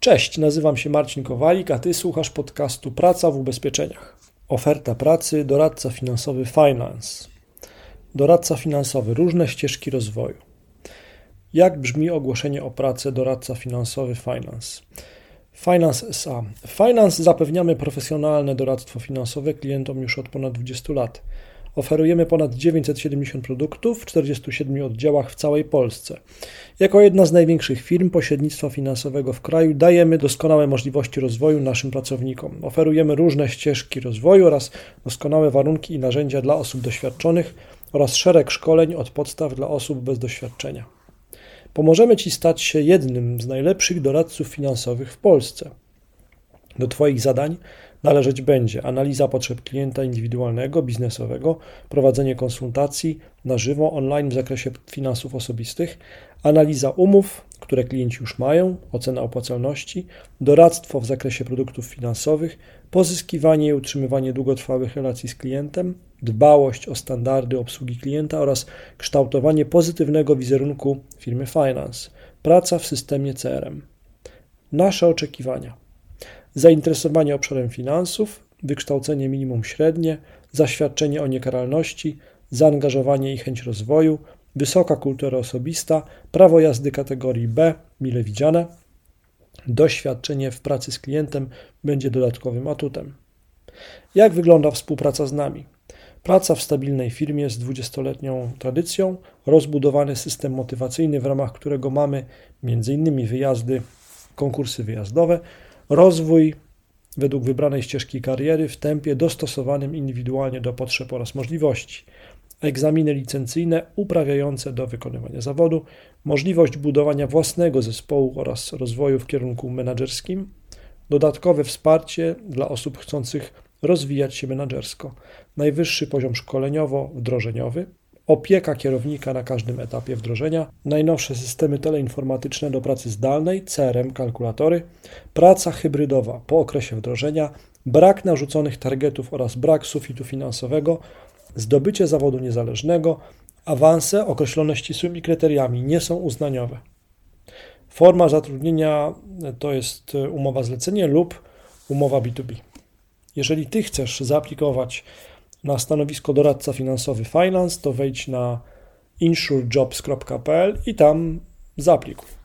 Cześć, nazywam się Marcin Kowalik, a Ty słuchasz podcastu Praca w ubezpieczeniach. Oferta pracy, doradca finansowy Finance. Doradca finansowy, różne ścieżki rozwoju. Jak brzmi ogłoszenie o pracę doradca finansowy Finance? Finance SA. Finance zapewniamy profesjonalne doradztwo finansowe klientom już od ponad 20 lat. Oferujemy ponad 970 produktów w 47 oddziałach w całej Polsce. Jako jedna z największych firm pośrednictwa finansowego w kraju dajemy doskonałe możliwości rozwoju naszym pracownikom. Oferujemy różne ścieżki rozwoju oraz doskonałe warunki i narzędzia dla osób doświadczonych oraz szereg szkoleń od podstaw dla osób bez doświadczenia. Pomożemy Ci stać się jednym z najlepszych doradców finansowych w Polsce. Do Twoich zadań należeć będzie analiza potrzeb klienta indywidualnego, biznesowego, prowadzenie konsultacji na żywo online w zakresie finansów osobistych, analiza umów, które klienci już mają, ocena opłacalności, doradztwo w zakresie produktów finansowych, pozyskiwanie i utrzymywanie długotrwałych relacji z klientem, dbałość o standardy obsługi klienta oraz kształtowanie pozytywnego wizerunku firmy Finance, praca w systemie CRM. Nasze oczekiwania zainteresowanie obszarem finansów, wykształcenie minimum średnie, zaświadczenie o niekaralności, zaangażowanie i chęć rozwoju, wysoka kultura osobista, prawo jazdy kategorii B, mile widziane. Doświadczenie w pracy z klientem będzie dodatkowym atutem. Jak wygląda współpraca z nami? Praca w stabilnej firmie z 20-letnią tradycją, rozbudowany system motywacyjny, w ramach którego mamy m.in. wyjazdy, konkursy wyjazdowe, Rozwój według wybranej ścieżki kariery w tempie dostosowanym indywidualnie do potrzeb oraz możliwości. Egzaminy licencyjne uprawiające do wykonywania zawodu, możliwość budowania własnego zespołu oraz rozwoju w kierunku menedżerskim, dodatkowe wsparcie dla osób chcących rozwijać się menedżersko, najwyższy poziom szkoleniowo-wdrożeniowy, opieka kierownika na każdym etapie wdrożenia, najnowsze systemy teleinformatyczne do pracy zdalnej, CRM, kalkulatory, praca hybrydowa po okresie wdrożenia, brak narzuconych targetów oraz brak sufitu finansowego, zdobycie zawodu niezależnego, awanse określone ścisłymi kryteriami nie są uznaniowe. Forma zatrudnienia to jest umowa zlecenie lub umowa B2B. Jeżeli Ty chcesz zaaplikować na stanowisko doradca finansowy Finance, to wejdź na insurejobs.pl i tam zaaplikuj.